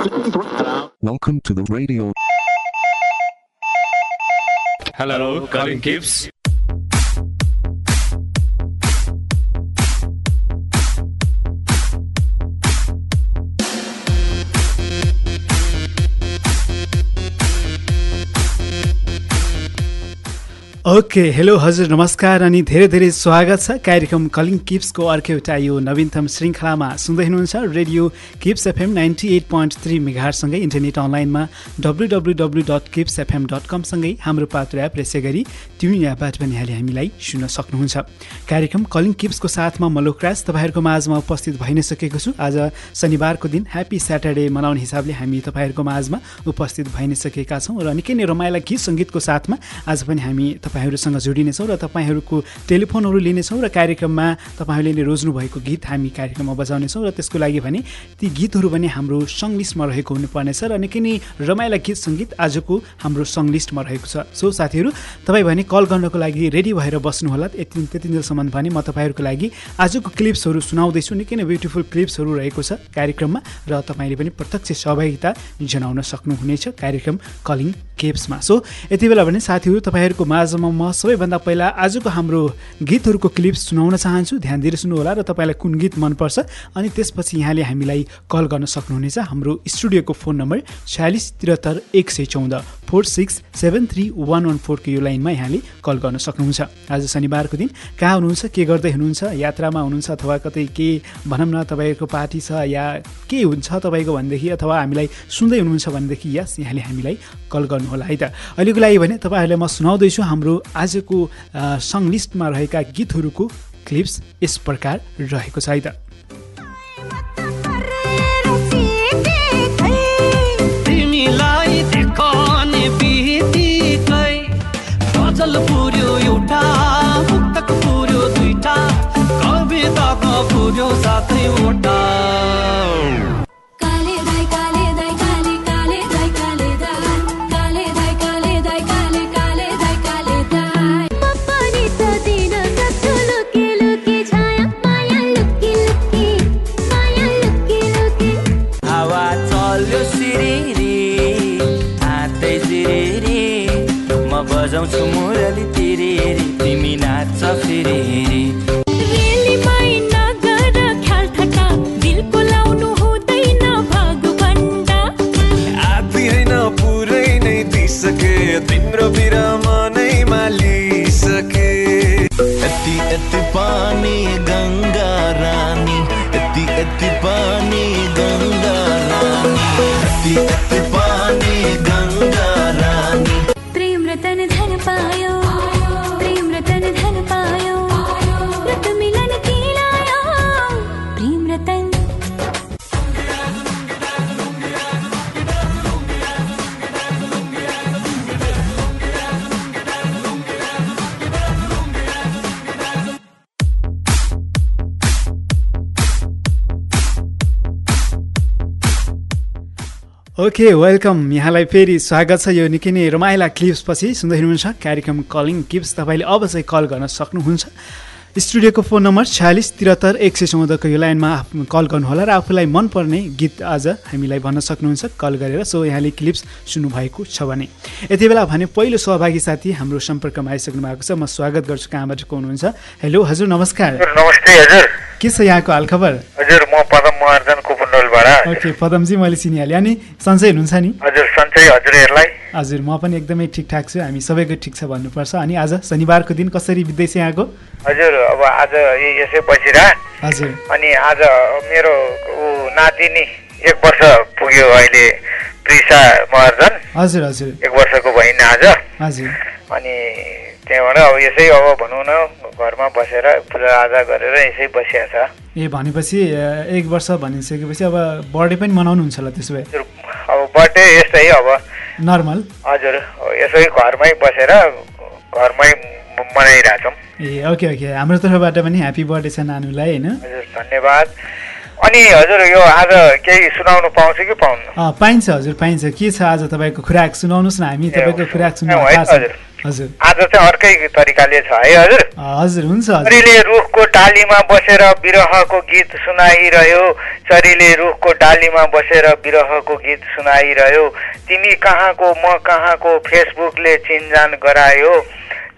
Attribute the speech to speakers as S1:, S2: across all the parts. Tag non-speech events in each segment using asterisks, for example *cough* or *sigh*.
S1: Welcome to the radio.
S2: Hello, Colin Gibbs.
S3: Okay hello हजुर नमस्कार अनि धेरै धेरै स्वागत छ कार्यक्रम कलिङ किप्सको अर्को एउटा यो नवीनतम श्रृङ्खलामा। सुन्दै हुनुहुन्छ radio Kips FM ninety eight point three मेघारसँगै internet अनलाइनमा W W W dot Kips FM dot कमसँगै हाम्रो पात्र एप यसै गरी ट्युन एपबाट पनि यहाँले हामीलाई सुन्न सक्नुहुन्छ। कार्यक्रम कलिङ किप्सको साथमा म लोकराज तपाईँहरूको माझमा उपस्थित भइ नै सकेको छु। आज शनिबारको दिन ह्याप्पी स्याटरडे मनाउने हिसाबले हामी तपाईँहरूको माझमा उपस्थित भइ नै सकेका छौँ र निकै नै रमाइला गीत सङ्गीतको साथमा आज पनि हामी तपाईँहरूसँग जोडिनेछौँ र तपाईँहरूको टेलिफोनहरू लिनेछौँ र कार्यक्रममा तपाईँहरूले नै रोज्नु भएको गीत हामी कार्यक्रममा बजाउनेछौँ र त्यसको लागि भने ती गीतहरू पनि हाम्रो सङ्लिस्टमा रहेको हुनुपर्नेछ र निकै नै रमाइला गीत सङ्गीत आजको हाम्रो सङ्लिस्टमा रहेको छ। सो साथीहरू तपाईँ भने कल गर्नको लागि रेडी भएर बस्नुहोला। यति त्यतिन्जेलसम्म भने म तपाईँहरूको लागि आजको क्लिप्सहरू सुनाउँदैछु। निकै नै ब्युटिफुल क्लिप्सहरू रहेको छ कार्यक्रममा र तपाईँले पनि प्रत्यक्ष सहभागिता जनाउन सक्नुहुनेछ कार्यक्रम कलिङ केप्समा। सो यति बेला भने साथीहरू तपाईँहरूको माझमा म सबैभन्दा पहिला आजको हाम्रो गीतहरूको क्लिप्स सुनाउन चाहन्छु। ध्यान दिएर सुन्नुहोला र तपाईँलाई कुन गीत मनपर्छ? अनि त्यसपछि यहाँले हामीलाई कल गर्न सक्नुहुनेछ। हाम्रो स्टुडियोको फोन नम्बर छयालिस त्रिहत्तर एक सय चौध four six seven three one one फोरको यो लाइनमा यहाँले कल गर्न सक्नुहुन्छ। आज शनिबारको दिन कहाँ हुनुहुन्छ के गर्दै हुनुहुन्छ यात्रामा हुनुहुन्छ अथवा कतै के भनौँ न तपाईँको पार्टी छ या के हुन्छ तपाईँको भनेदेखि अथवा हामीलाई सुन्दै हुनुहुन्छ भनेदेखि यस यहाँले हामीलाई कल गर्नुहोला है त। अहिलेको लागि भने तपाईँहरूलाई म सुनाउँदैछु हाम्रो आजको सङ लिस्टमा रहेका गीतहरूको क्लिप्स यस प्रकार रहेको छ है त।
S4: पुर्यो दुईटा कविताको सातैवटा
S5: काले
S3: ओके वेलकम यहाँलाई फेरि स्वागत छ यो निकै नै रमाइला क्लिप्स पछि सुन्दै हुनुहुन्छ कार्यक्रम कलिङ क्लिप्स तपाईँले अब चाहिँ कल गर्न सक्नुहुन्छ। स्टुडियोको फोन नम्बर छयालिस त्रिहत्तर एक सय चौधको यो लाइनमा आफ- कल गर्नुहोला र आफूलाई मनपर्ने गीत आज हामीलाई भन्न सक्नुहुन्छ। कल गरेर सो यहाँले क्लिप्स सुन्नुभएको छ भने। यति बेला भने पहिलो सहभागी साथी हाम्रो सम्पर्कमा आइसक्नु भएको छ। म स्वागत गर्छु कहाँबाट को हुनुहुन्छ। हेलो हजुर नमस्कार।
S6: नमस्ते हजुर।
S3: के छ यहाँको हालखबर?
S6: हजुर म पदम महर्जन कुपनडोलबाट।
S3: ओके पदमजी मैले चिनिहालेँ। अनि सन्चै हुनुहुन्छ नि?
S6: हजुर सन्चै हजुरहरूलाई
S3: हजुर म पनि एकदमै ठिकठाक छु। हामी सबैको ठिक छ भन्नुपर्छ। अनि आज शनिबारको दिन कसरी बित्दैछ यहाँको?
S6: हजुर अब आज यसै बसिरह
S3: हजुर।
S6: अनि आज मेरो नातिनी एक वर्ष पुग्यो अहिले प्रिसा महर्जन
S3: हजुर हजुर।
S6: एक वर्षको भइन् आज।
S3: हजुर।
S6: अनि त्यहाँबाट अब यसै अब भनौँ न घरमा बसेर पूजाआजा गरेर यसै बसिया छ
S3: ए भनेपछि एक वर्ष भनिसकेपछि अब बर्थडे पनि मनाउनुहुन्छ होला त्यसो भए?
S6: अब बर्थडे यस्तै अब।
S3: नर्मल।
S6: हजुर यसै घरमै बसेर घरमै मनाइरहेछौँ।
S3: ए ओके ओके। हाम्रो तर्फबाट पनि ह्याप्पी बर्थडे छ नानुलाई होइन?
S6: हजुर धन्यवाद। अनि हजुर यो आज केही सुनाउनु पाउँछ कि पाउनु
S3: पाइन्छ हजुर पाइन्छ। के छ आज तपाईँको खुराक? सुनाउनुहोस् न हामी तपाईँको खुराक छौँ।
S6: हजुर। आज चाहिँ अर्कै तरिकाले छ है हजुर?
S3: हजुर हुन्छ
S6: चरीले रुखको डालीमा बसेर विरहको गीत सुनाइरह्यो। चरीले रुखको डालीमा बसेर विरहको गीत सुनाइरह्यो। तिमी कहाँको म कहाँको? फेसबुकले चिनजान गरायो।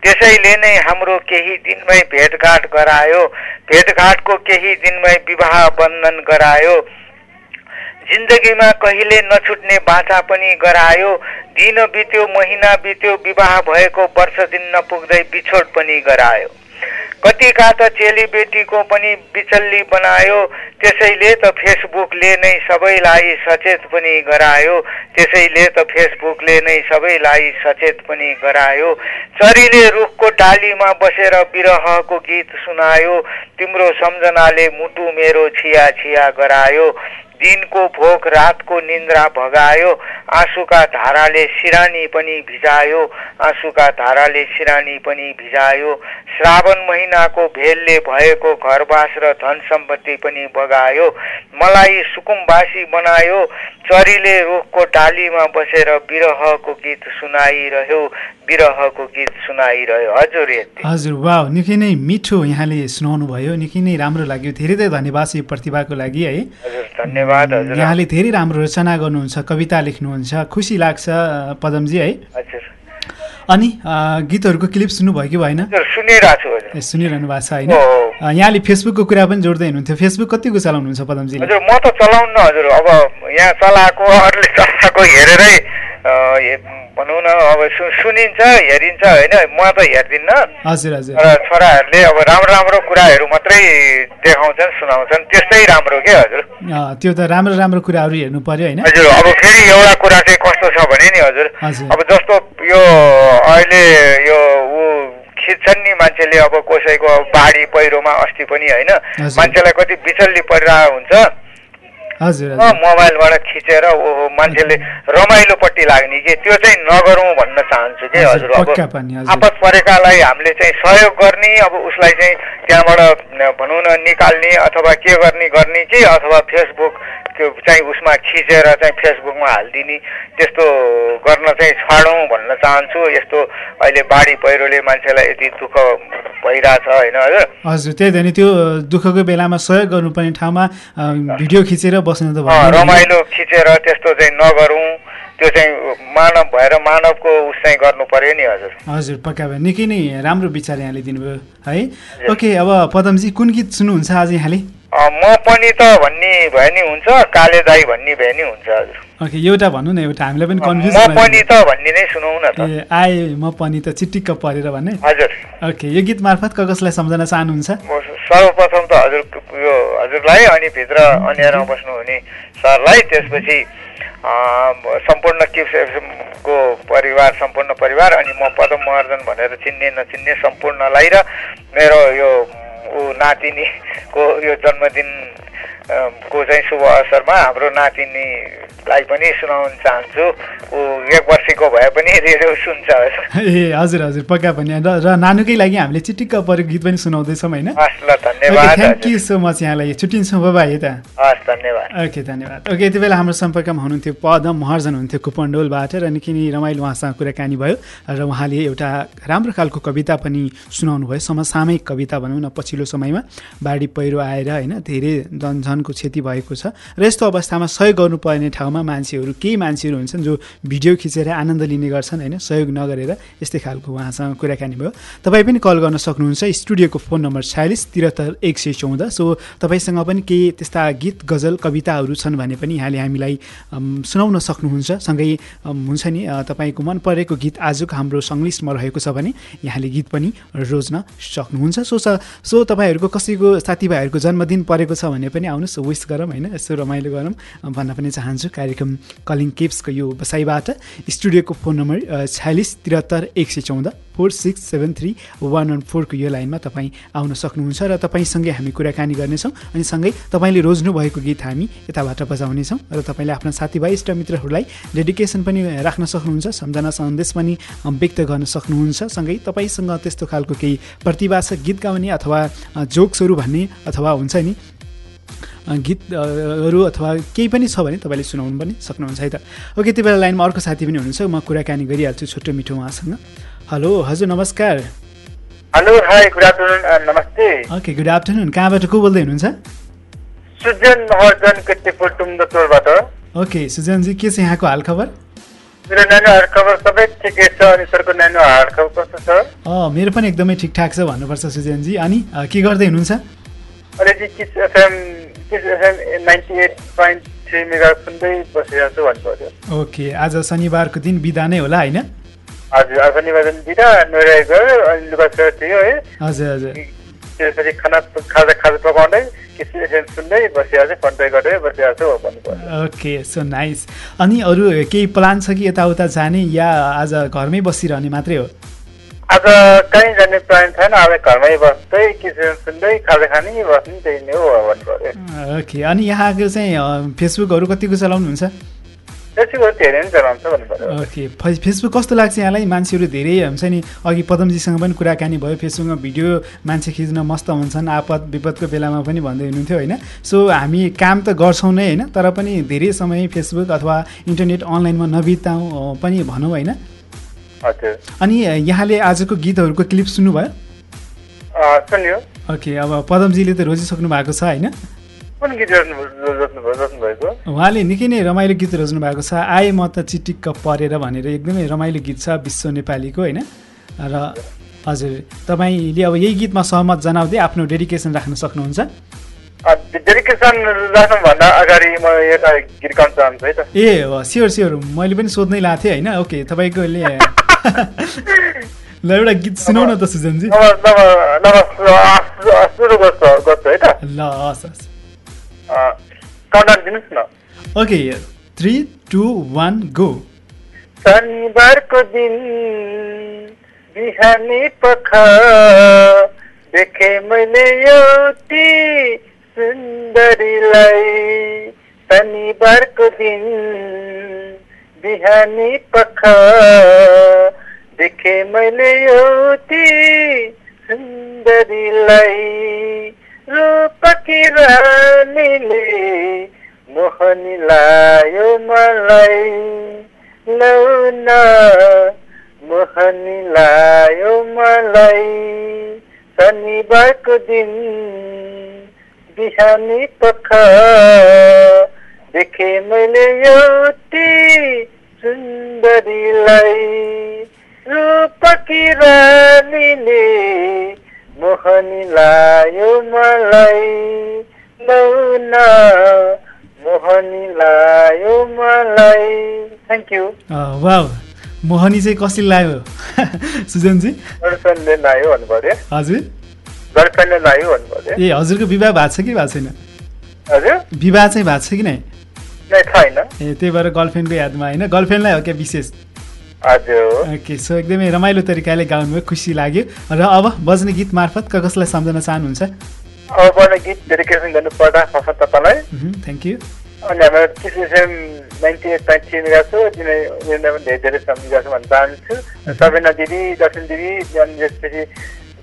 S6: त्यसैले नै हाम्रो केही दिनमै भेटघाट गरायो। भेटघाटको केही दिनमै विवाह बन्धन गरायो। जिन्दगीमा कहिले नछुट्ने बाचा पनि गरायो। दिन बित्यो महिना बित्यो विवाह भएको वर्ष दिन नपुग्दै बिछोड पनि गरायो। कतिका त चेलीबेटीको पनि बिचल्ली बनायो त्यसैले त फेसबुकले नै सबैलाई सचेत पनि गरायो त्यसैले त फेसबुकले नै सबैलाई सचेत पनि गरायो। चरीले रुखको डालीमा बसेर विरहको गीत सुनायो तिम्रो सम्झनाले मुटु मेरो छिया छिया गरायो। दिनको भोक रातको निन्द्रा भगायो। आँसुका धाराले सिरानी पनि भिजायो। आँसुका धाराले सिरानी पनि भिजायो। श्रावण महिनाको भेलले भएको घरबास र धन सम्पत्ति पनि बगायो। मलाई सुकुम्बासी बनायो। चरीले रुखको डालीमा बसेर विरहको गीत सुनाइरह्यो। विरहको गीत सुनाइरह्यो। हजुर
S3: हजुर वा निकै नै मिठो यहाँले सुनाउनु भयो निकै नै राम्रो लाग्यो। धेरै धेरै धन्यवाद यो प्रतिभाको लागि है।
S6: हजुर धन्यवाद। हजुर
S3: यहाँले धेरै राम्रो रचना गर्नुहुन्छ कविता लेख्नुहुन्छ। खुसी लाग्छ पदमजी है।
S6: हजुर।
S3: अनि गीतहरूको क्लिप सुन्नुभयो कि भएन?
S6: सुनिरहेको छु
S3: सुनिरहनु भएको छ होइन? यहाँले फेसबुकको कुरा पनि जोड्दै हुनुहुन्थ्यो। फेसबुक कतिको चलाउनुहुन्छ पदमजीले?
S6: हजुर म त चलाउन्न हजुर। अब यहाँ चलाएको अरूले चलाएको हेरेरै भनौँ न अब सु सुनिन्छ हेरिन्छ होइन? म त हेर्दिनँ। र छोराहरूले अब राम्रो राम्रो कुराहरू मात्रै देखाउँछन् सुनाउँछन् त्यस्तै राम्रो के हजुर?
S3: त्यो त राम्रो राम्रो कुराहरू हेर्नु पर्यो होइन?
S6: हजुर अब फेरि एउटा कुरा चाहिँ कस्तो छ भने नि हजुर। अब जस्तो यो अहिले यो ऊ खिच्छन् नि मान्छेले अब कसैको बाढी पहिरोमा अस्ति पनि होइन। मान्छेलाई कति बिचल्ली परिरहेको हुन्छ। मोबाइलबाट खिचेर ओहो मान्छेले रमाइलोपट्टि लाग्ने कि त्यो चाहिँ नगरौँ भन्न चाहन्छु कि
S3: हजुर,
S6: अब। आपत परेकालाई हामीले चाहिँ सहयोग गर्ने अब उसलाई चाहिँ त्यहाँबाट भनौँ न निकाल्ने अथवा के गर्ने गर्ने कि अथवा फेसबुक त्यो चाहिँ उसमा खिचेर चाहिँ फेसबुकमा हालिदिने त्यस्तो गर्न चाहिँ छाडौँ भन्न चाहन्छु। यस्तो अहिले बाढी पहिरोले मान्छेलाई यति दुःख भइरहेछ होइन हजुर।
S3: हजुर त्यही त नि त्यो दुःखको बेलामा सहयोग गर्नुपर्ने ठाउँमा भिडियो खिचेर बस्नु त।
S6: रमाइलो खिचेर त्यस्तो चाहिँ नगरौँ। त्यो चाहिँ मानव भएर मानवको उस चाहिँ गर्नु पर्यो नि हजुर।
S3: हजुर पक्का भयो। निकै नै राम्रो विचार यहाँले दिनुभयो है? ओके अब पदमजी कुन गीत सुन्नुहुन्छ आज यहाँले?
S6: म पनि त भन्ने भए नि हुन्छ काले दाई भन्ने भए नि हुन्छ हजुर।
S3: ओके एउटा भन्नु न एउटा हामीलाई पनि कन्फ्युज ए आए म पनि त चिटिक्क परेर भन्ने।
S6: हजुर।
S3: ओके यो गीत मार्फत क कसलाई सम्झन चाहनुहुन्छ
S6: सर्वप्रथम त हजुर यो हजुरलाई अनि भित्र अन्यायमा बस्नुहुने सरलाई त्यसपछि सम्पूर्ण किप्स एफएमको परिवार सम्पूर्ण परिवार अनि म पदम महर्जन भनेर चिन्ने नचिन्ने सम्पूर्णलाई र मेरो यो ऊ नातिनीको यो जन्मदिन को चाहिँ शुभ अवसरमा हाम्रो नातिनीलाई पनि सुनाउन चाहन्छु। ऊ एक वर्षको भए पनि *laughs* रेडियो सुन्छ।
S3: ए हजुर हजुर पक्का पनि। र नानुकै लागि हामीले चिटिक्क परेको गीत पनि सुनाउँदैछौँ होइन?
S6: हस् ल धन्यवाद
S3: थ्याङ्क यू सो मच यहाँलाई। छुट्टिन्छौँ बाबा है त
S6: हस् धन्यवाद।
S3: ओके धन्यवाद। ओके यति बेला हाम्रो सम्पर्कमा हुनुहुन्थ्यो पदम महर्जन हुनुहुन्थ्यो कुपन्डोलबाट र निकै नै रमाइलो उहाँसँग कुराकानी भयो र उहाँले एउटा राम्रो खालको कविता पनि सुनाउनु भयो समसामयिक कविता भनौँ न पछिल्लो समयमा। बाढी पहिरो आएर होइन धेरै जनधनको क्षति भएको छ र यस्तो अवस्थामा सहयोग गर्नुपर्ने ठाउँमा मान्छेहरू केही मान्छेहरू हुन्छन् जो भिडियो खिचेर आनन्द लिने गर्छन् होइन? सहयोग नगरेर यस्तै खालको उहाँसँग कुराकानी भयो। तपाईँ पनि कल गर्न सक्नुहुन्छ। स्टुडियोको फोन नम्बर छयालिस त्रिहत्तर एक सय चौध। सो तपाईँसँग पनि केही त्यस्ता गीत गजल कविताहरू छन् भने पनि यहाँले हामीलाई सुनाउन सक्नुहुन्छ। सँगै हुन्छ नि तपाईँको मन परेको गीत आजको हाम्रो सङ्लिस्टमा रहेको छ भने यहाँले गीत पनि रोज्न सक्नुहुन्छ। सो स सो तपाईँहरूको कसैको साथीभाइहरूको जन्मदिन परेको छ भने पनि आउनुहोस् विस गरौँ होइन? यसो रमाइलो गरौँ। भन्न पनि चाहन्छु कार्यक्रम कलिङ केप्सको यो बसाइबाट। स्टुडियोको फोन नम्बर छयालिस त्रिहत्तर एक सय चौध four six seven three one one फोरको यो लाइनमा तपाईँ आउन सक्नुहुन्छ र तपाईँसँगै हामी कुराकानी गर्नेछौँ। अनि सँगै तपाईँले रोज्नु भएको गीत हामी यताबाट बजाउनेछौँ र तपाईँले आफ्ना साथीभाइ इष्टमित्रहरूलाई डेडिकेसन पनि राख्न सक्नुहुन्छ सम्झना सन्देश पनि व्यक्त गर्न सक्नुहुन्छ। सँगै तपाईँसँग त्यस्तो खालको केही प्रतिभा छ गीत गाउने अथवा जोक्सहरू भन्ने अथवा हुन्छ नि गीतहरू अथवा केही पनि छ भने तपाईँले सुनाउनु पनि सक्नुहुन्छ है त? ओके त्यति बेला लाइनमा अर्को साथी पनि हुनुहुन्छ म कुराकानी गरिहाल्छु छोटो मिठो उहाँसँग। हेलो हजुर नमस्कार।
S7: हेलो हाई गुड आफ्टरनुन नमस्ते।
S3: ओके गुड आफ्टरनुन कहाँबाट को बोल्दै हुनुहुन्छ?
S7: सुजन महर्जन किर्तिपुर टुङ्गतोरबाट
S3: ओके सुजनजी के छ यहाँको हालखबर?
S7: मेरो नानीहरू खबर सबै ठिकै छ अनि सरको नानी हाल खबर कस्तो छ?
S3: अँ मेरो पनि एकदमै ठिकठाक छ भन्नुपर्छ सुजनजी। अनि के गर्दै हुनुहुन्छ?
S7: अहिले Kiss FM Kiss FM ninety eight point three mega सुन्दै बसिरहेको छु भन्नु पऱ्यो
S3: ओके आज शनिबारको दिन बिदा नै होला होइन?
S7: हजुर आज निवेदन दिँदा नुहाइ गयो अनि लुगा थियो है।
S3: हजुर हजुर।
S7: त्यसपछि खाना खाजा खाजा पकाउँदै
S3: ओके सो नाइस। अनि अरू केही प्लान छ कि यताउता जाने या आज घरमै बसिरहने मात्रै हो?
S7: आज कहीँ जाने प्लान छैन अब घरमै बस्दै एफएम सुन्दै खाजा खाने बस्ने त्यही नै हो भन्नु पऱ्यो
S3: ओके अनि यहाँको चाहिँ फेसबुकहरू कतिको चलाउनुहुन्छ
S7: त्यसको धेरै नै चलाउँछ भन्नु पऱ्यो
S3: ओके फेसबुक कस्तो लाग्छ यहाँलाई मान्छेहरू धेरै हुन्छ नि अघि पदमजीसँग पनि कुराकानी भयो फेसबुकमा भिडियो मान्छे खिच्न मस्त हुन्छन् आपद विपदको बेलामा पनि भन्दै हुनुहुन्थ्यो होइन सो हामी काम त गर्छौँ नै होइन तर पनि धेरै समय फेसबुक अथवा इन्टरनेट अनलाइनमा नबिताउँ पनि भनौँ होइन अनि यहाँले आजको गीतहरूको क्लिप सुन्नुभयो?
S7: सुन्यो।
S3: ओके अब पदमजीले त रोजिसक्नु भएको छ होइन? उहाँले निकै नै रमाइलो गीत रोज्नु भएको छ। आए म त चिटिक्क परेर भनेर एकदमै रमाइलो गीत छ विश्व नेपालीको होइन? र हजुर तपाईँले अब यही गीतमा सहमत जनाउँदै आफ्नो डेडिकेसन राख्न सक्नुहुन्छ।
S7: डेडिकेसन राख्नुभन्दा अगाडि म एउटा गीत गाउन चाहन्छु है त।
S3: Ah sure sure. मैले पनि सोध्नै लाएको थिएँ होइन? ओके तपाईँकोले ल एउटा गीत सुनाउ न त सुजनजी ल हस् हस् okay three two one go
S7: शनिबारको दिन बिहानी पख देखे मैले एउटी सुन्दरीलाई शनिबारको दिन बिहानी पख देखे मैले एउटी सुन्दरीलाई रूपकी रानीले मोहनी लायो मलाई। लौन मोहनी लायो मलाई। शनिबारको दिन बिहानी पख देखे मैले एउटी सुन्दरीलाई रूपकी रानीले मोहनी लायो मलाई। लौन मोहनी लायो मलाई। थ्याङ्क यू
S3: वा मोहनी चाहिँ कसले लायो? *laughs* सुजनजी?
S7: गर्लफ्रेन्डले लायो भन्नु पऱ्यो
S3: हजुर।
S7: गर्लफ्रेन्डले लायो भन्नु पऱ्यो
S3: ए हजुरको विवाह भएको छ कि भएको छैन?
S7: हजुर।
S3: विवाह चाहिँ भएको छ कि नै? ए त्यही भएर गर्लफ्रेन्डको यादमा होइन? गर्लफ्रेन्डलाई हो क्या विशेष? ओके सो एकदमै रमाइलो तरिकाले गाउनुभयो खुसी लाग्यो। र अब बज्ने गीत मार्फत क कसलाई सम्झन चाहनुहुन्छ?
S7: अब पर्ने गीत डेडिकेसन गर्नु पर्दा फर्स्ट तपाईँलाई
S3: थ्याङ्क यू
S7: अनि हाम्रो किसिम ninety eight point three mega छु तिनी उनीहरूलाई पनि धेरै धेरै सम्झिरहेको छु भन्न चाहन्छु। सबिना दिदी दर्शन दिदी अनि त्यसपछि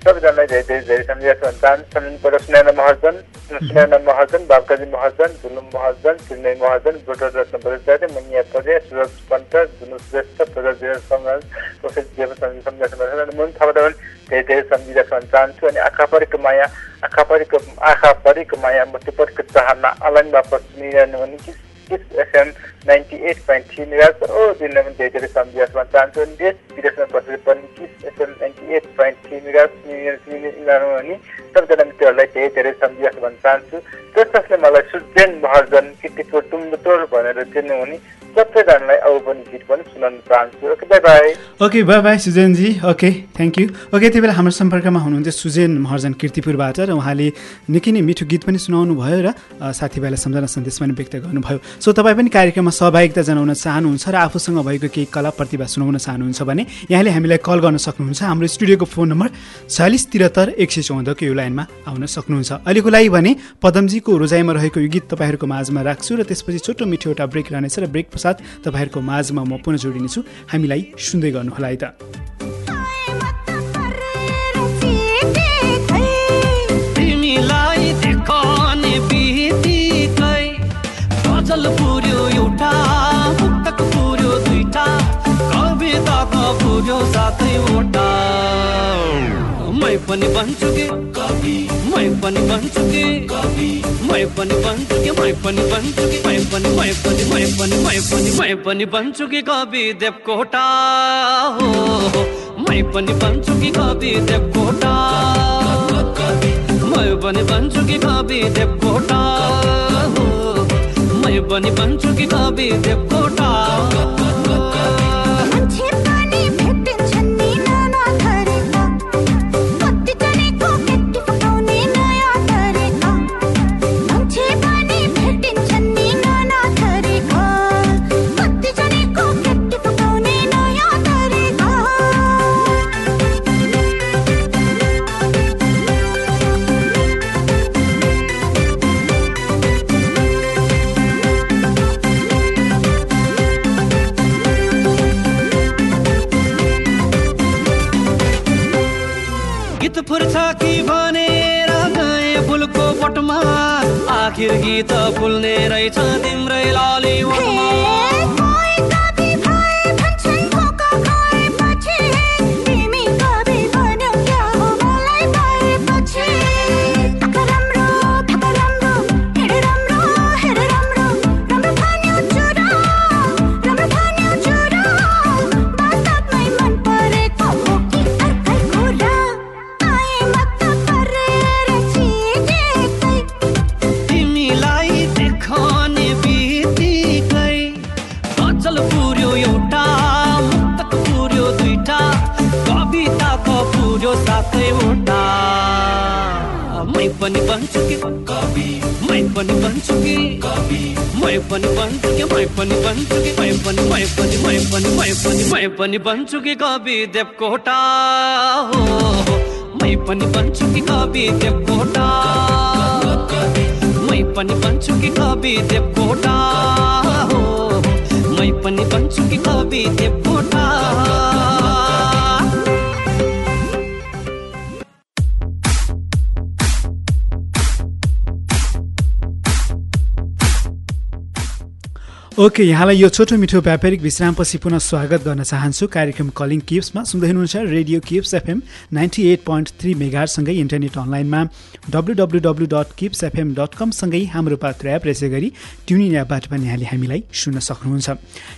S7: सबैजनालाई धेरै धेरै धेरै सम्झिरहेको छु चाहन्छु पर्यो सुनैना महर्जन सुनैना महर्जन बाबकाजी महर्जन झुलुम महर्जन चिन्मय महर्जन ब्रोटर रत्न बजाचार्य मनिया परे सुरज पन्त जुनु श्रेष्ठ समाज अनि मुन थापा पनि धेरै धेरै अनि आँखा परेको माया आँखा परेको आँखा परेको माया परेको चाहना FM ninety eight point three ओ दिनलाई पनि धेरै सम्झिरहेको भन्न चाहन्छु अनि देश विदेशमा बसेर पनि Kiss FM ninety eight point three भने सबजना मित्रहरूलाई धेरै धेरै सम्झिरहेको भन्न चाहन्छु जसले मलाई सुजन महर्जन किटिको टुङ्गोटोर भनेर चिन्नु हुने सबैजनालाई अब पनि गीत पनि सुनाउन चाहन्छु okay bye bye
S3: okay bye bye सुजनजी okay thank you okay त्यति बेला हाम्रो सम्पर्कमा हुनुहुन्थ्यो सुजेन महर्जन किर्तिपुरबाट र उहाँले निकै नै मिठो गीत पनि सुनाउनु भयो र साथीभाइलाई सम्झना सन्देश पनि व्यक्त गर्नुभयो सो तपाईँ पनि कार्यक्रममा सहभागिता जनाउन चाहनुहुन्छ र आफूसँग भएको केही कला प्रतिभा सुनाउन चाहनुहुन्छ भने यहाँले हामीलाई कल गर्न सक्नुहुन्छ हाम्रो स्टुडियोको फोन नम्बर छयालिस त्रिहत्तर एक सय चौधको यो लाइनमा आउन सक्नुहुन्छ। अहिलेको लागि भने पदमजीको रोजाइमा रहेको यो गीत तपाईँहरूको माझमा राख्छु र त्यसपछि छोटो मिठो एउटा ब्रेक रहनेछ र ब्रेक पश्चात तपाईँहरूको माझमा म पुनः जोडिनेछु। हामीलाई सुन्दै गर्नुहोला है त।
S1: पुर्यो साथै वटा। पनि भन्छु कि मै पनि भन्छु कि मै पनि भन्छु कि मै पनि भन्छु कि मै पनि मै पनि मै पनि मै पनि मै पनि भन्छु कि कवि देवकोटा। हो मै पनि भन्छु कि कवि देवकोटा। मै पनि भन्छु कि कवि देवकोटा। हो मै पनि भन्छु कि कवि देवकोटा। आखिर गीत फुल्ने रहेछ तिम्रै लाली मै पनि भन्छु कि मै पनि भन्छु कि मै पनि मै पनि मै पनि मै पनि मै पनि भन्छु कि कवि देवकोटा हो। मै पनि भन्छु कि कवि देवकोटा। मै पनि भन्छु कि कवि देवकोटा हो। मै पनि भन्छु कि कवि देवकोटा।
S3: ओके यहाँलाई यो छोटो मिठो व्यापारिक विश्रामपछि पुनः स्वागत गर्न चाहन्छु। कार्यक्रम कलिङ किप्समा सुन्दै हुनुहुन्छ radio Kips FM ninety eight point three मेगासँगै internet अनलाइनमा W W W dot Kips FM dot कमसँगै हाम्रो पात्र एप गरी ट्युनिङ एपबाट पनि यहाँले हामीलाई सुन्न सक्नुहुन्छ।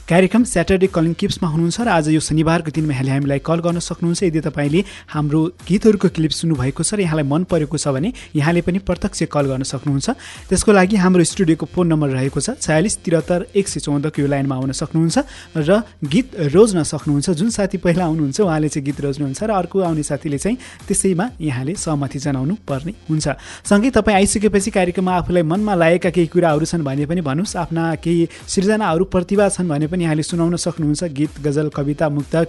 S3: कार्यक्रम स्याटरडे कलिङ किप्समा हुनुहुन्छ र आज यो शनिबारको दिनमा यहाँले हामीलाई कल गर्न सक्नुहुन्छ। यदि तपाईँले हाम्रो गीतहरूको क्लिप सुन्नुभएको छ र यहाँलाई मन परेको छ भने यहाँले पनि प्रत्यक्ष कल गर्न सक्नुहुन्छ। त्यसको लागि हाम्रो स्टुडियोको फोन नम्बर रहेको छ छयालिस त्रिहत्तर एक सय यो लाइनमा आउन सक्नुहुन्छ र गीत रोज्न सक्नुहुन्छ। जुन साथी पहिला आउनुहुन्छ उहाँले चाहिँ गीत रोज्नुहुन्छ र अर्को आउने साथीले चाहिँ त्यसैमा यहाँले सहमति जनाउनु पर्ने हुन्छ। सँगै तपाईँ आइसकेपछि कार्यक्रममा आफूलाई मनमा लागेका केही कुराहरू छन् भने पनि भन्नुहोस्। आफ्ना केही सृजनाहरू प्रतिभा छन् भने पनि यहाँले सुनाउन सक्नुहुन्छ। गीत गजल कविता मुक्तक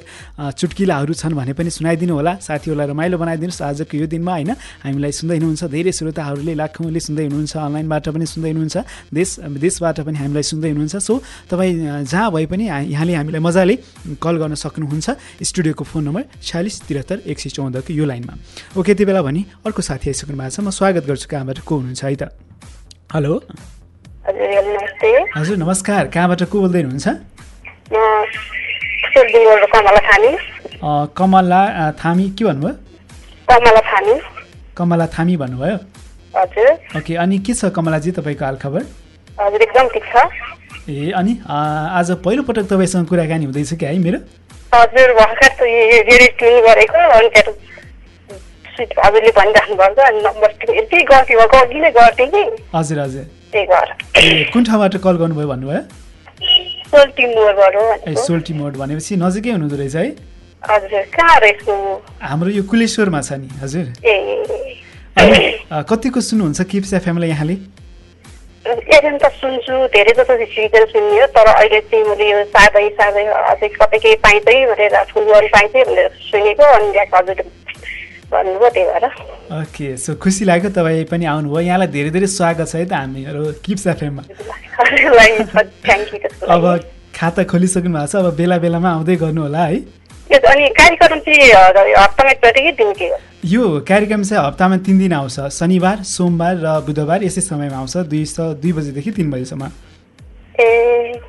S3: चुटकिलाहरू छन् भने पनि सुनाइदिनु होला। साथीहरूलाई रमाइलो बनाइदिनुहोस्। आजको यो दिनमा होइन हामीलाई सुन्दै हुनुहुन्छ। धेरै श्रोताहरूले लाखौँले सुन्दै हुनुहुन्छ। अनलाइनबाट पनि सुन्दै हुनुहुन्छ। देश विदेशबाट पनि हामीलाई सुन्दै हुनुहुन्छ। सो तपाईँ अ, जहाँ भए पनि यहाँले हामीलाई मजाले कल गर्न सक्नुहुन्छ। स्टुडियोको फोन नम्बर छयालिस त्रिहत्तर एक सय चौधको यो लाइनमा। ओके यति बेला भने अर्को साथी आइसक्नु भएको छ। म स्वागत गर्छु कहाँबाट को हुनुहुन्छ है त? हेलो?
S8: हजुर
S3: नमस्कार। कहाँबाट को बोल्दै हुनुहुन्छ?
S8: कमला थामी।
S3: के भन्नुभयो?
S8: कमला थामी।
S3: भन्नुभयो? ओके अनि के छ कमलाजी तपाईँको हालखबर?
S8: हजुर एकदम ठिक छ।
S3: ए अनि आज पहिलोपटक तपाईँसँग कुराकानी हुँदैछ कि है मेरो?
S8: हजुर भर्खर रेडियो गरेको अनि त्यहाँ हजुरले भनिराख्नु भएको अनि नम्बर यति गर्थ्यो अघि नै गर्थेँ कि
S3: हजुर हजुर।
S8: त्यही भएर।
S3: ए कुन ठाउँबाट कल गर्नुभयो भन्नुभयो?
S8: सोल्टी
S3: ए मोड भनेपछि नजिकै हुनुहुँदो रहेछ है?
S8: हजुर कहाँ रहेछ?
S3: हाम्रो यो कुलेश्वरमा छ नि हजुर।
S8: ए।
S3: अनि अ, कतिको सुन्नुहुन्छ किप्स एफएमलाई यहाँले?
S8: एफएम त सुन्छु धेरै जस्तो सिरियल सुन्ने हो तर अहिले चाहिँ मैले यो साधै साधै अझै कतै केही कि भनेर फुलबारी पाइन्छ भनेर सुनेको अनि हजुर भन्नुभयो त्यही भएर।
S3: ओके सो खुसी लाग्यो तपाईँ पनि आउनुभयो। यहाँलाई धेरै धेरै स्वागत छ है त हामीहरू किप्स एफएममा अब खाता खोलिसक्नु भएको छ अब बेला बेलामा आउँदै गर्नु होला है।
S8: अनि कार्यक्रम चाहिँ हप्तामा दिन के हो?
S3: यो कार्यक्रम चाहिँ हप्तामा तिन दिन आउँछ। शनिबार सोमबार र बुधबार यसै समयमा आउँछ। दुई स दुई बजीदेखि तिन बजीसम्म।
S8: ए।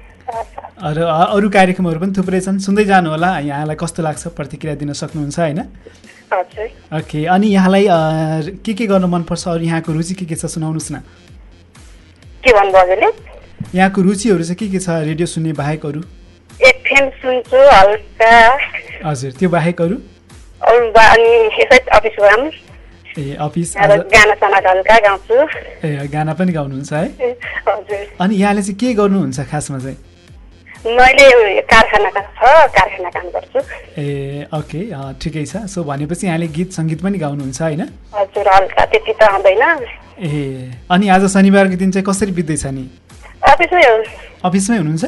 S3: र अरू कार्यक्रमहरू पनि थुप्रै छन्। सुन्दै जानु होला यहाँलाई कस्तो लाग्छ प्रतिक्रिया दिन सक्नुहुन्छ होइन? ओके अनि यहाँलाई के के गर्नु मनपर्छ? अरू यहाँको रुचि के के छ? सुनाउनुहोस् न।
S8: के भन्नुभयो
S3: यहाँको रुचिहरू चाहिँ के के छ? रेडियो सुन्ने बाहेकहरू। हजुर त्यो बाहेकहरू।
S8: अनि यसै अफिस काम
S3: ए अफिस
S8: गाना गाउँछु।
S3: ए गाना पनि गाउनुहुन्छ है? अनि यहाँले चाहिँ के गर्नुहुन्छ खासमा चाहिँ?
S8: मैले कारखानाका छ कारखाना काम गर्छु।
S3: ए ओके ठिकै छ। सो भनेपछि यहाँले गीत सङ्गीत पनि गाउनुहुन्छ होइन?
S8: हजुर हल्का त्यति त आउँदैन
S3: ए अनि आज शनिबारको दिन चाहिँ कसरी बित्दैछ नि?
S8: अफिसमै हो।
S3: अफिसमै हुनुहुन्छ?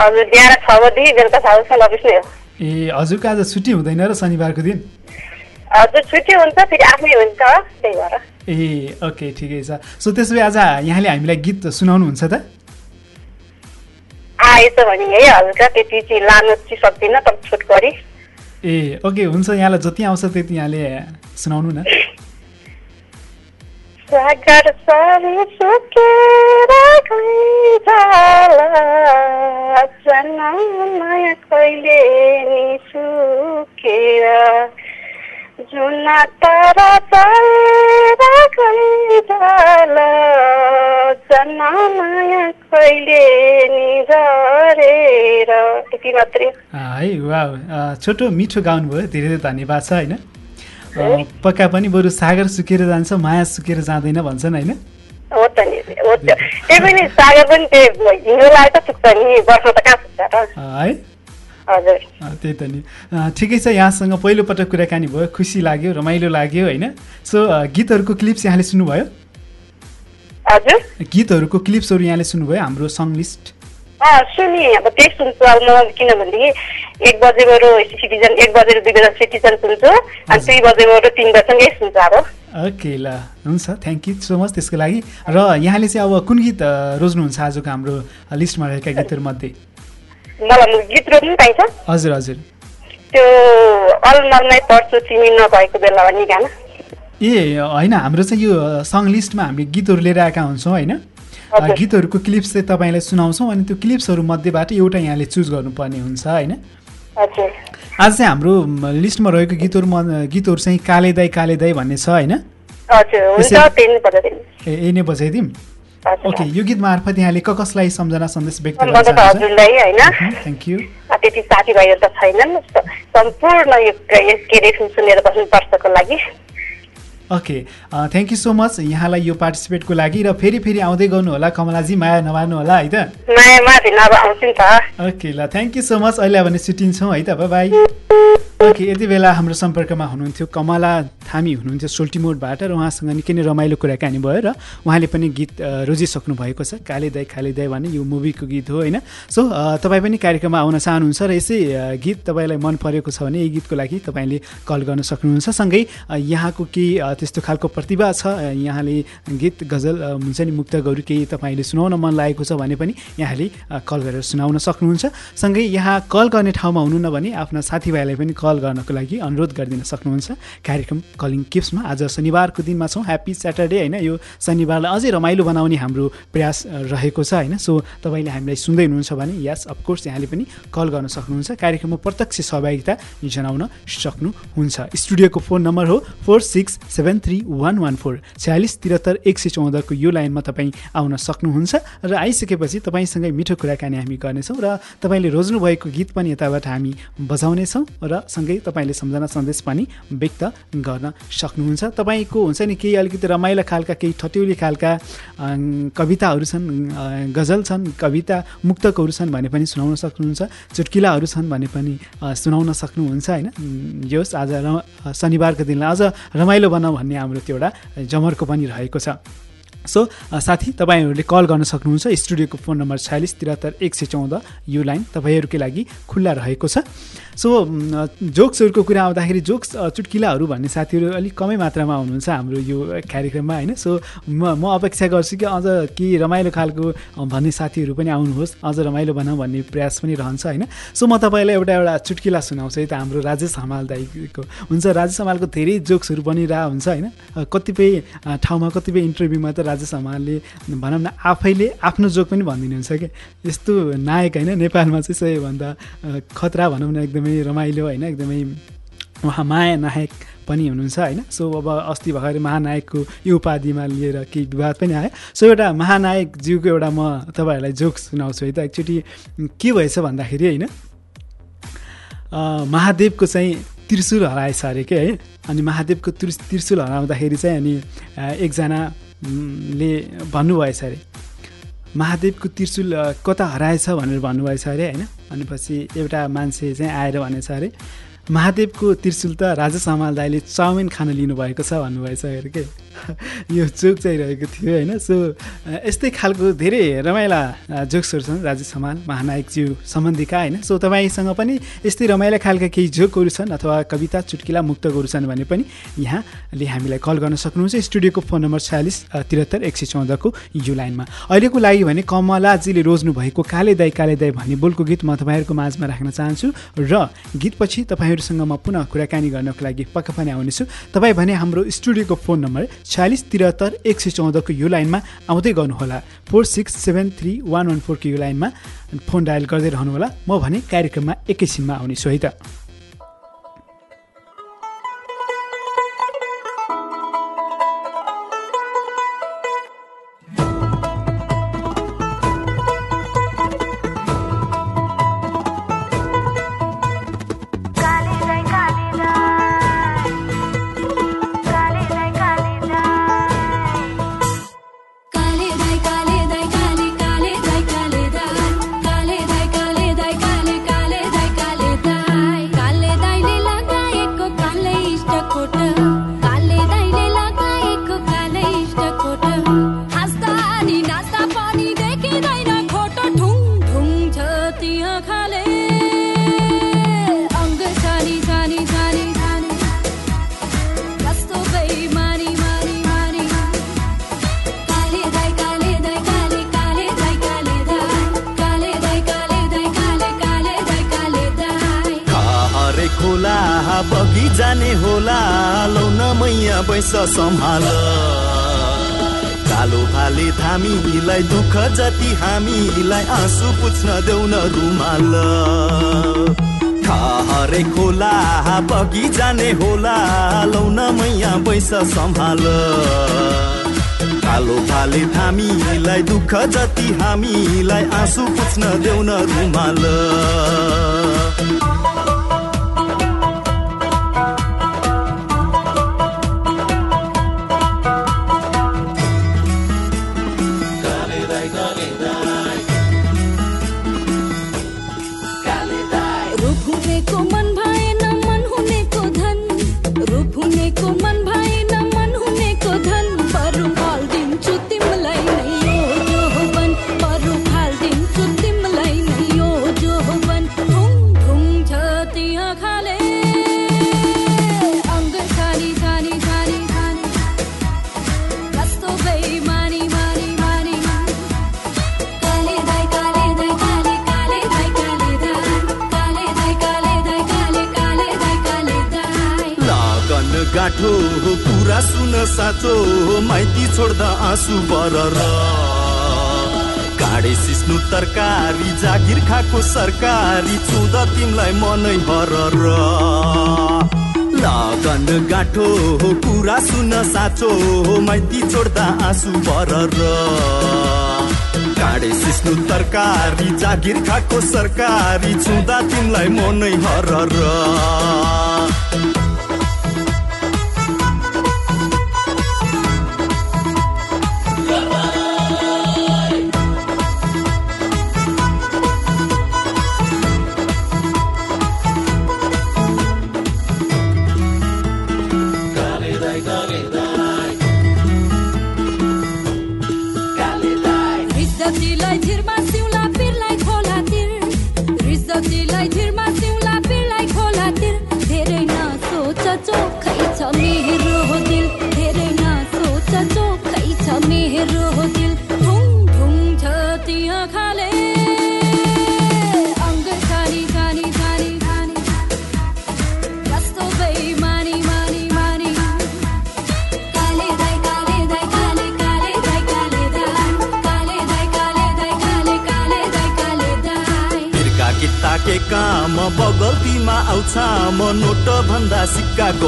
S8: हजुर बिहान छ बजी बेलुका छ बजीसम्म अफिसमै हो।
S3: ए हजुरको आज छुट्टी हुँदैन र शनिबारको दिन?
S8: हजुर छुट्टी हुन्छ फेरि हुन्छ त्यही भएर।
S3: ए ओके ठिकै छ। सो त्यसो भए आज यहाँले हामीलाई गीत सुनाउनुहुन्छ त?
S8: आएछ भने है हल्का त्यति चाहिँ लानु चाहिँ सक्दिनँ तर छुट गरी।
S3: ए ओके हुन्छ यहाँलाई जति आउँछ त्यति यहाँले सुनाउनु न। *laughs*
S8: सागर सरी सुकेर गइजाला जन्ममाया कहिले नि सुकेर जुना तारा चलेर गइजाला जन्ममाया कहिले नि झरेर यति मात्रै
S3: है वा छोटो मिठो गाउनुभयो धेरै धेरै धन्यवाद छ होइन पक्का पनि बरु सागर सुकेर जान्छ माया सुकेर जाँदैन भन्छन् होइन?
S8: हो त नि हो त्यो त्यही पनि सागर पनि त्यो हिँड्नु लाग्यो त सुक्छ नि वर्ष त कहाँ सुक्छ र?
S3: अ, है?
S8: हजुर।
S3: त्यही त नि। ठिकै छ यहाँसँग पहिलोपटक कुराकानी भयो खुसी लाग्यो रमाइलो लाग्यो होइन? सो गीतहरूको क्लिप्स यहाँले सुन्नुभयो?
S8: हजुर।
S3: गीतहरूको क्लिप्सहरू यहाँले सुन्नुभयो हाम्रो सङ लिस्ट
S8: अँ सुनि अब त्यही सुन्छु अब म किनभनेदेखि एक बजेबाट सिटिजन एक बजेर दुई बजे सिटिजन सुन्छु अनि दुई बजेबाट तिन बजीसँगै सुन्छु अब
S3: ओके ल हुन्छ थ्याङ्क यू सो मच त्यसको लागि र यहाँले चाहिँ अब कुन गीत रोज्नुहुन्छ आजको हाम्रो लिस्टमा रहेका गीतहरूमध्ये
S8: मलाई गीत रोज्नु पाइन्छ
S3: हजुर हजुर
S8: त्यो अलमलमै पढ्छु तिमी नभएको बेला भन्ने गाना
S3: ए होइन हाम्रो चाहिँ यो सङ लिस्टमा हामीले गीतहरू लिएर आएका हुन्छौँ होइन। गीतहरूको क्लिप्स चाहिँ तपाईँलाई सुनाउँछौँ अनि त्यो क्लिप्सहरू मध्येबाट एउटा यहाँले चुज गर्नुपर्ने हुन्छ होइन? आज चाहिँ हाम्रो लिस्टमा रहेको गीतहरू गीतहरू चाहिँ काले दाई काले दाई भन्ने छ होइन? ए नै बजाइदिउँ ओके यो गीत मार्फत यहाँले क कसलाई सम्झना सन्देश व्यक्त
S8: हजुरलाई होइन?
S3: थ्याङ्क यू
S8: त्यति साथीभाइहरू त छैनन् सम्पूर्ण यो के अरे सुनेर बस्नु वर्षको लागि।
S3: Okay thank you so much यहाँलाई यो पार्टिसिपेटको लागि र फेरि फेरि आउँदै गर्नु होला। कमलाजी माया नमार्नु होला है त? ओके ल थ्याङ्क यू सो मच अहिले भने छुट्टिन्छौँ है त? बाई ओके यति बेला हाम्रो सम्पर्कमा हुनुहुन्थ्यो कमला थामी हुनुहुन्थ्यो सोल्टिमोडबाट र उहाँसँग निकै नै रमाइलो कुराकानी भयो र उहाँले पनि गीत रोजिसक्नु भएको छ। काले दाई काले दाई भन्ने यो मुभीको गीत हो होइन? सो तपाईँ पनि कार्यक्रममा आउन चाहनुहुन्छ र यसै गीत तपाईँलाई मन परेको छ भने यही गीतको लागि तपाईँले कल गर्न सक्नुहुन्छ। सँगै यहाँको केही त्यस्तो खालको प्रतिभा छ यहाँले गीत गजल हुन्छ नि मुक्तकहरू केही तपाईँले सुनाउन मन लागेको छ भने पनि यहाँले कल गरेर सुनाउन सक्नुहुन्छ। सँगै यहाँ कल गर्ने ठाउँमा हुनुहुन्न भने आफ्ना साथीभाइलाई पनि कल गर्नको लागि अनुरोध गरिदिन सक्नुहुन्छ। कार्यक्रम कलिङ किप्समा आज शनिबारको दिनमा छौँ। ह्याप्पी स्याटरडे होइन? यो शनिबारलाई अझै रमाइलो बनाउने हाम्रो प्रयास रहेको छ होइन? सो तपाईँले हामीलाई सुन्दै हुनुहुन्छ भने यस अफकोर्स यहाँले पनि कल गर्न सक्नुहुन्छ। कार्यक्रममा प्रत्यक्ष सहभागिता जनाउन सक्नुहुन्छ। स्टुडियोको फोन नम्बर हो four six seven three one one four. छयालिस त्रिहत्तर एक सय चौधको यो लाइनमा तपाईँ आउन सक्नुहुन्छ र आइसकेपछि तपाईँसँगै मिठो कुराकानी हामी गर्नेछौँ र तपाईँले रोज्नुभएको गीत पनि यताबाट हामी बजाउनेछौँ र सँगै तपाईँले सम्झना सन्देश पनि व्यक्त गर्न सक्नुहुन्छ। तपाईँको हुन्छ नि केही अलिकति रमाइला खालका केही ठट्यौली खालका कविताहरू छन् गजल छन् कविता मुक्तकहरू छन् भने पनि सुनाउन सक्नुहुन्छ चुटकिलाहरू छन् भने पनि सुनाउन सक्नुहुन्छ होइन? यो आज र शनिबारको दिनलाई अझ रमाइलो बनाऊ भन्ने हाम्रो त्यो एउटा जमर्को पनि रहेको छ। सो साथी तपाईँहरूले कल गर्न सक्नुहुन्छ। स्टुडियोको फोन नम्बर छयालिस त्रिहत्तर एक सय चौध यो लाइन तपाईँहरूकै लागि खुल्ला रहेको छ। सो जोक्सहरूको कुरा आउँदाखेरि जोक्स चुटकिलाहरू भन्ने साथीहरू अलिक कमै मात्रामा आउनुहुन्छ हाम्रो यो कार्यक्रममा होइन? सो म अपेक्षा गर्छु कि अझ केही रमाइलो खालको भन्ने साथीहरू पनि आउनुहोस्। अझ रमाइलो बनाऊ भन्ने प्रयास पनि रहन्छ होइन? सो म तपाईँलाई एउटा एउटा चुटकिला सुनाउँछु है त हाम्रो राजेश हमाल दाईको। हुन्छ राजेश हमालको धेरै जोक्सहरू बनिरहेको हुन्छ होइन? कतिपय ठाउँमा कतिपय इन्टरभ्यूमा त राजेश हमालले भनौँ न आफैले आफ्नो जोक पनि भनिदिनुहुन्छ क्या यस्तो नायक होइन नेपालमा चाहिँ सबैभन्दा खतरा भनौँ न एकदमै रमाइलो होइन एकदमै उहाँ माया नायक पनि हुनुहुन्छ होइन। सो अब अस्ति भर्खर महानायकको यो उपाधिमा लिएर केही विवाद पनि आयो। सो एउटा महानायक ज्यूको एउटा म तपाईँहरूलाई जोक सुनाउँछु है त। एकचोटि के भएछ भन्दाखेरि होइन महादेवको चाहिँ त्रिशुल हराएछ अरे के है? अनि महादेवको त्रिस त्रिशुल हराउँदाखेरि चाहिँ अनि एकजना ले भन्नुभएछ अरे। महादेवको त्रिशुल कता हराएछ भनेर भन्नुभएछ अरे होइन? अनि पछि एउटा मान्छे चाहिँ आएर भनेछ अरे महादेवको त्रिशुल त राजेश हमाल दाईले चाउमिन खान लिनुभएको छ भन्नुभएछ अरे के *laughs* यो जोक चाहिँ रहेको थियो होइन। सो यस्तै खालको धेरै रमाइला जोक्सहरू छन् राजेश हमाल महानायकज्यू सम्बन्धीका होइन। सो तपाईँसँग पनि यस्तै रमाइला खालका केही जोकहरू छन् अथवा कविता चुटकिला मुक्तकहरू छन् भने पनि यहाँले हामीलाई कल गर्न सक्नुहुन्छ। स्टुडियोको फोन नम्बर छयालिस त्रिहत्तर एक सय चौधको यो लाइनमा। अहिलेको लागि भने कमलाजीले रोज्नु भएको काले दाई काले दाई भन्ने बोलको गीत म तपाईँहरूको माझमा राख्न चाहन्छु। र गीतपछि तपाईँहरूसँग म पुनः कुराकानी गर्नको लागि पक्का पनि आउनेछु। तपाईँ भने हाम्रो स्टुडियोको फोन नम्बर छयालिस त्रिहत्तर एक सय चौधको यो लाइनमा आउँदै गर्नुहोला। Four six seven three one one फोरको यो लाइनमा फोन डायल गर्दै रहनुहोला। म भने कार्यक्रममा एकैछिनमा आउनेछु है त।
S4: आँसु पुछ्न देऊ न रुमाल। हरे खोला बगी जाने होला। लौन मैया बैस सम्हाल। कालो भाले थामीलाई दुःख जति हामीलाई आँसु पुछ्न देऊ न रुमाल। कुरा सुन साँचो माइती छोड्दा आँसु बरर काँडे सिस्नु तरकारी जागिर खाएको सरकारी चुद तिमीलाई मनै हरर लगन गाँठो कुरा सुन साँचो माइती छोड्दा आँसु बरर काँडे सिस्नु तरकारी जागिर खाएको सरकारी छुँदा तिमीलाई मनै हरर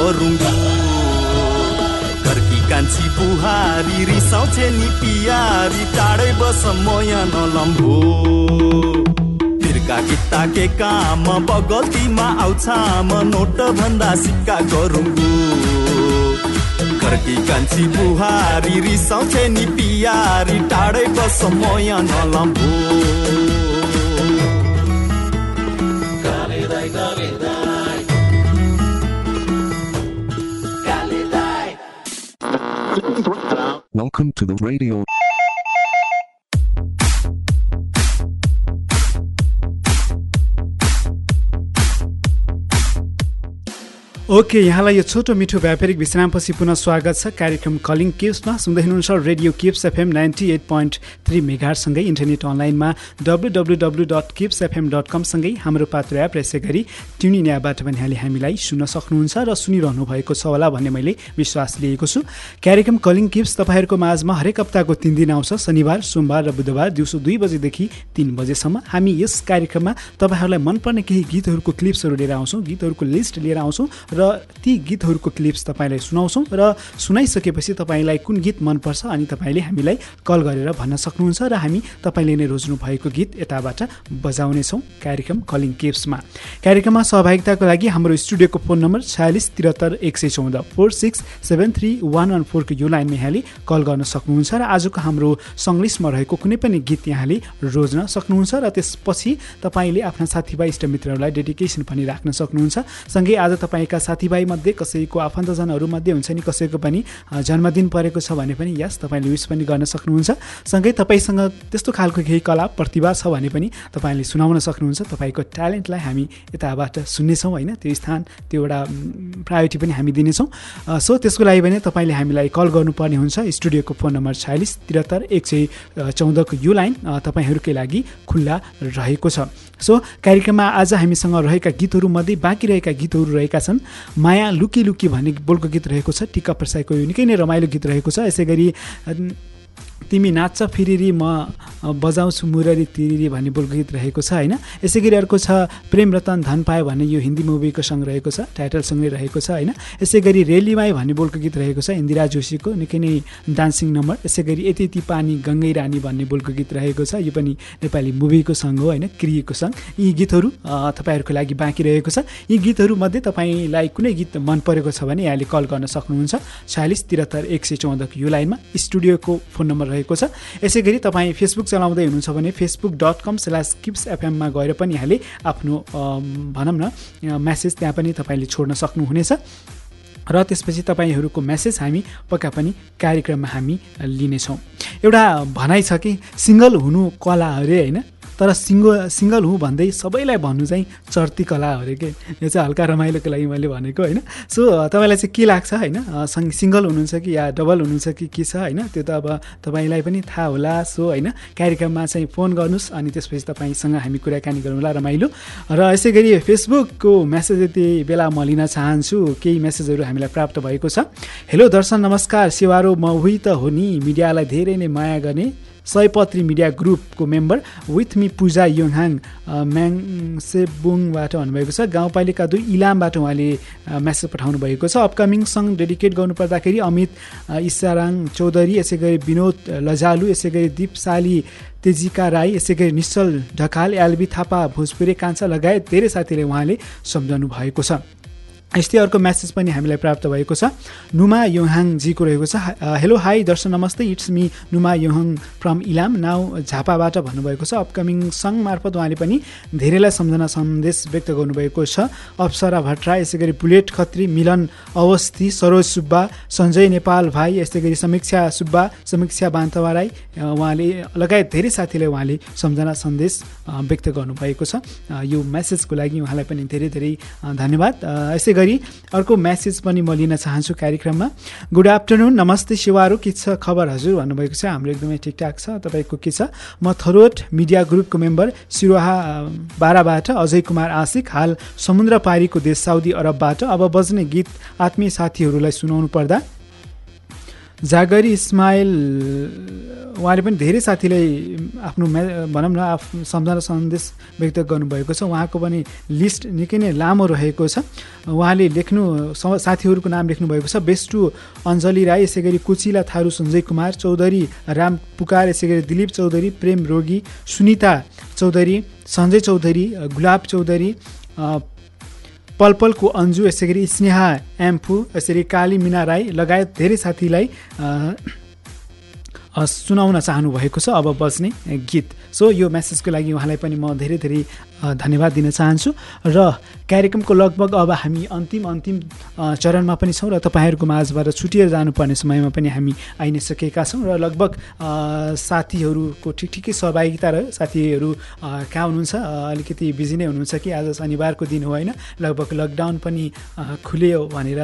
S4: गरुङ्गु। घरकी कान्छी बुहारी रिसाउँछे नि पियारी टाढै बस म यहाँ नलम्बो तिर्का किताके काम बगल्तीमा आउँछ म नोट भन्दा सिक्का गरुङ्गु। घरकी कान्छी बुहारी रिसाउँछे नि पियारी टाढै बस म यहाँ नलम्बो
S9: Welcome to the radio.
S3: Okay यहाँलाई यो छोटो मिठो व्यापारिक विश्रामपछि पुनः स्वागत छ। कार्यक्रम कलिङ केप्समा सुन्दै हुनुहुन्छ radio Keps FM ninety eight point three मेगाहरूसँगै internet अनलाइनमा W W W dot Keps FM dot कमसँगै हाम्रो पात्र एप र यसै गरी ट्युनिन एपबाट पनि यहाँले हामीलाई सुन्न सक्नुहुन्छ र सुनिरहनु भएको छ होला भन्ने मैले विश्वास लिएको छु। कार्यक्रम कलिङ केप्स तपाईँहरूको माझमा हरेक हप्ताको तिन दिन आउँछ। शनिबार सोमबार र बुधबार दिउँसो दुई बजेदेखि तिन बजेसम्म हामी यस कार्यक्रममा तपाईँहरूलाई मनपर्ने केही गीतहरूको क्लिप्सहरू लिएर आउँछौँ। गीतहरूको लिस्ट लिएर आउँछौँ र ती गीतहरूको क्लिप्स तपाईँलाई सुनाउँछौँ र सुनाइसकेपछि तपाईँलाई कुन गीत मनपर्छ अनि तपाईँले हामीलाई कल गरेर भन्न सक्नुहुन्छ र हामी तपाईँले नै रोज्नु भएको गीत यताबाट बजाउनेछौँ कार्यक्रम कलिङ केप्समा। कार्यक्रममा सहभागिताको लागि हाम्रो स्टुडियोको फोन नम्बर छयालिस त्रिहत्तर एक सय चौध four six seven three one one फोरको यो लाइनमा यहाँले कल गर्न सक्नुहुन्छ र आजको हाम्रो सङ्ग्लिसमा रहेको कुनै पनि गीत यहाँले रोज्न सक्नुहुन्छ र त्यसपछि तपाईँले आफ्ना साथीभाइ इष्टमित्रहरूलाई डेडिकेसन पनि राख्न सक्नुहुन्छ। सँगै आज तपाईँका साथीभाइमध्ये कसैको आफन्तजनहरूमध्ये हुन्छ नि कसैको पनि जन्मदिन परेको छ भने पनि यस तपाईँले विस पनि गर्न सक्नुहुन्छ। सँगै तपाईँसँग त्यस्तो खालको केही कला प्रतिभा छ भने पनि तपाईँले सुनाउन सक्नुहुन्छ। तपाईँको ट्यालेन्टलाई हामी यताबाट सुन्नेछौँ होइन? त्यो स्थान त्यो एउटा प्रायोरिटी पनि हामी दिनेछौँ। सो त्यसको लागि भने तपाईँले हामीलाई कल गर्नुपर्ने हुन्छ। स्टुडियोको फोन नम्बर छयालिस त्रिहत्तर एक सय चौधको यो लाइन तपाईँहरूकै लागि खुल्ला रहेको छ। सो कार्यक्रममा आज हामीसँग रहेका गीतहरूमध्ये बाँकी रहेका गीतहरू रहेका छन्। माया लुकी लुकी भन्ने बोलको गीत रहेको छ टिक्का प्रसाईको यो निकै नै रमाइलो गीत रहेको छ। यसै गरी तिमी नाच्छ फिरिरी म बजाउँछु मुररी तिरिरी भन्ने गीत रहेको छ होइन? यसै गरी अर्को छ प्रेम रतन धन पायो भन्ने यो हिन्दी मुभीको सङ्ग रहेको छ टाइटल सँगै रहेको छ होइन? यसै गरी रेलीमाई भन्ने बोलको गीत रहेको छ इन्दिरा जोशीको निकै नै डान्सिङ नम्बर। यसै गरी यति यति पानी गङ्गै रानी भन्ने बोलको गीत रहेको छ यो पनि नेपाली मुभीको सङ्ग हो होइन? क्रिएको सङ्ग। यी गीतहरू तपाईँहरूको लागि बाँकी रहेको छ। यी गीतहरूमध्ये तपाईँलाई कुनै गीत मन परेको छ भने यहाँले कल गर्न सक्नुहुन्छ। छयालिस त्रिहत्तर एक सय चौधको यो लाइनमा स्टुडियोको फोन नम्बर रहेको छ। यसै गरी तपाईँ फेसबुक चलाउँदै हुनुहुन्छ भने Facebook dot com slash Kips एफएममा गएर पनि यहाँले आफ्नो भनौँ न म्यासेज त्यहाँ पनि तपाईँले छोड्न सक्नुहुनेछ। र त्यसपछि तपाईँहरूको म्यासेज हामी पक्का पनि कार्यक्रममा हामी लिनेछौँ। एउटा भनाइ छ कि सिङ्गल हुनु कला अरे होइन? तर सिङ्गल सिङ्गल हुँ भन्दै सबैलाई भन्नु चाहिँ चर्ती कला अरे के? यो चाहिँ हल्का रमाइलोको लागि मैले भनेको होइन? सो तपाईँलाई चाहिँ के लाग्छ होइन? सङ्ग सिङ्गल हुनुहुन्छ कि या डबल हुनुहुन्छ कि के छ होइन? त्यो त अब तपाईँलाई पनि थाहा होला। सो होइन? कार्यक्रममा चाहिँ फोन गर्नुहोस् अनि त्यसपछि तपाईँसँग हामी कुराकानी गरौँला रमाइलो। र यसै गरी फेसबुकको मेसेज यति बेला म लिन चाहन्छु। केही मेसेजहरू हामीलाई प्राप्त भएको छ। हेलो दर्शन नमस्कार। सेवारो म उही त हो नि। मिडियालाई धेरै नै माया गर्ने। सयपत्री मिडिया ग्रुपको member with me Puja Yonghang म्याङसेबुङबाट भन्नुभएको छ। गाउँपालिका दुई इलामबाट उहाँले अ, मेसेज पठाउनु भएको छ। अपकमिङ सङ्ग डेडिकेट गर्नुपर्दाखेरि अमित इसाराङ चौधरी यसै गरी विनोद लजालु यसै गरी दिपशाली तेजिका राई यसै गरी निश्चल ढकाल एलबी थापा भोजपुरे कान्छा लगायत धेरै साथीले उहाँले सम्झाउनु भएको छ। यस्तै अर्को म्यासेज पनि हामीलाई प्राप्त भएको छ। नुमा योहाङजीको रहेको छ। हेलो हाई दर्शन नमस्ते it's me Numa Yohang from Ilam. Now झापाबाट भन्नुभएको छ। अपकमिङ सङ्घ मार्फत उहाँले पनि धेरैलाई सम्झना सन्देश व्यक्त गर्नुभएको छ। अप्सरा भट्टराई यसै गरी बुलेट खत्री मिलन अवस्थी सरोज सुब्बा सञ्जय नेपाल भाइ यस्तै गरी समीक्षा सुब्बा समीक्षा बान्तवा राई अ, उहाँले लगायत धेरै साथीले उहाँले सम्झना सन्देश व्यक्त गर्नुभएको छ। यो मेसेजको लागि उहाँलाई पनि धेरै धेरै धन्यवाद। यसै गरी अर्को म्यासेज पनि म लिन चाहन्छु कार्यक्रममा। गुड आफ्टरनुन नमस्ते शिवारू के छ खबर? हजुर भन्नुभएको छ हाम्रो एकदमै ठिकठाक छ तपाईँको के छ? म थरोट मिडिया ग्रुपको मेम्बर सिरोहा अ, बाह्रबाट अजय कुमार आशिक हाल समुद्र पारीको देश साउदी अरबबाट। अब बज्ने गीत आत्मीय साथीहरूलाई सुनाउनु पर्दा जागरी इस्माइल उहाँले पनि धेरै साथीलाई आफ्नो म्या भनौँ न आफ्नो सम्झना सन्देश व्यक्त गर्नुभएको छ। उहाँको पनि लिस्ट निकै नै लामो रहेको छ। उहाँले लेख्नु साथीहरूको नाम लेख्नुभएको छ। बेस्टु अञ्जली राई यसै गरी कुचिला थारू सञ्जय कुमार चौधरी राम पुकार यसै गरी दिलीप चौधरी प्रेम रोगी सुनिता चौधरी सञ्जय चौधरी गुलाब चौधरी पलपलको अन्जु यसै गरी स्नेहा एम्फू यसरी काली मिना राई लगायत धेरै साथीलाई सुनाउन चाहनुभएको छ। अब बज्ने गीत। सो यो मेसेजको लागि उहाँलाई पनि म धेरै धेरै धन्यवाद दिन चाहन्छु। र कार्यक्रमको लगभग अब हामी अन्तिम अन्तिम चरणमा पनि छौँ र तपाईँहरूको माझबाट छुटिएर जानुपर्ने समयमा पनि हामी आइ नै सकेका छौँ र लगभग साथीहरूको ठिक ठिकै सहभागिता रह्यो। साथीहरू कहाँ हुनुहुन्छ? अलिकति बिजी नै हुनुहुन्छ कि? आज शनिबारको दिन हो होइन? लगभग लकडाउन पनि खुल्यो भनेर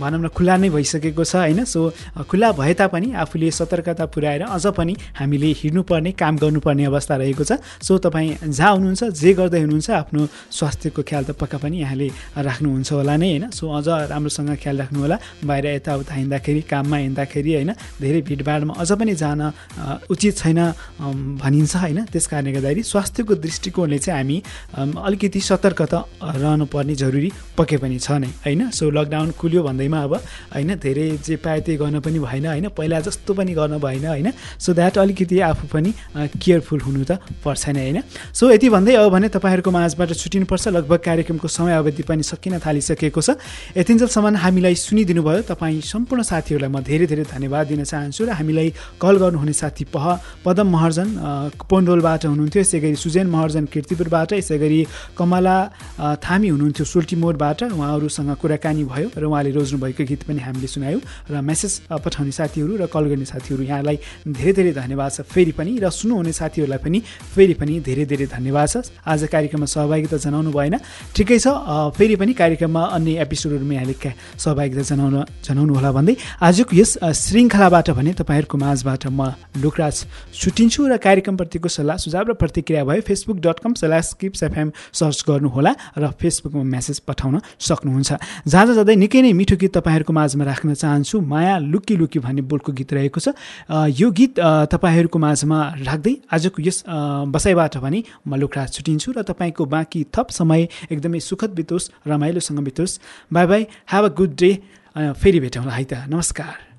S3: भनौँ न खुल्ला नै भइसकेको छ होइन? सो खुल्ला भए तापनि आफूले सतर्कता पुर्याएर अझ पनि हामीले हिँड्नुपर्ने काम गर्नुपर्ने अवस्था रहेको छ। सो तपाईँ जहाँ हुनुहुन्छ जे गर्दै हुनुहुन्छ आफ्नो स्वास्थ्यको ख्याल त पक्का पनि यहाँले राख्नुहुन्छ होला नै होइन? सो अझ राम्रोसँग ख्याल राख्नु होला बाहिर यताउता हिँड्दाखेरि काममा हिँड्दाखेरि होइन? धेरै भिडभाडमा अझ पनि जान उचित छैन भनिन्छ होइन? त्यस कारणले गर्दाखेरि स्वास्थ्यको दृष्टिकोणले चाहिँ हामी अलिकति सतर्कता रहनुपर्ने जरुरी पक्कै पनि छ नै होइन? सो लकडाउन खुल्यो भन्दैमा अब होइन धेरै जे पायो त्यही गर्न पनि भएन होइन? पहिला जस्तो पनि गर्न भएन होइन? सो द्याट अलिकति आफू पनि केयरफुल हुनु त पर्छ नै होइन? सो यति भन्दै अब भने तपाईँहरूको माझबाट छुट्टिनुपर्छ लगभग कार्यक्रमको समय अवधि पनि सकिन थालिसकेको छ। यतिन्जेलसम्म हामीलाई सुनिदिनु भयो तपाईँ सम्पूर्ण साथीहरूलाई म धेरै धेरै धन्यवाद दिन चाहन्छु र हामीलाई कल गर्नुहुने साथी पह पदम महर्जन पन्डोलबाट हुनुहुन्थ्यो। यसै गरी सुजेन महर्जन किर्तिपुरबाट यसै गरी कमला थामी हुनुहुन्थ्यो सोल्टिमोडबाट। उहाँहरूसँग कुराकानी भयो र उहाँले रोज्नुभएको गीत पनि हामीले सुनायौँ र मेसेज पठाउने साथीहरू र कल गर्ने साथीहरू यहाँलाई धेरै धेरै धन्यवाद छ। फेरि पनि र सुन्नुहुने साथीहरूलाई पनि फेरि पनि धेरै धेरै धन्यवाद छ। आज कार्यक्रममा सहभागिता जनाउनु भएन। ठिकै छ फेरि पनि कार्यक्रममा अन्य एपिसोडहरूमा यहाँले सहभागिता जनाउन जनाउनु होला भन्दै आजको यस श्रृङ्खलाबाट भने तपाईँहरूको माझबाट म लोकराज छुट्टिन्छु र कार्यक्रमप्रतिको सल्लाह सुझाव र प्रतिक्रिया भयो Facebook dot com slash Kips FM search गर्नुहोला र फेसबुकमा मेसेज पठाउन सक्नुहुन्छ। जाँदा जाँदै निकै नै मिठो गीत तपाईँहरूको माझमा राख्न चाहन्छु। माया लुकी लुकी भन्ने बोलको गीत रहेको छ। यो गीत तपाईँहरूको माझमा राख्दै आजको यस बसाइबाट भने म लोकराज छुट्टिन्छु र तपाईँको बाँकी थप समय एकदमै सुखद बितोस् रमाइलोसँग बितोस्। Bye bye have a good day फेरि भेटौँला है त। नमस्कार।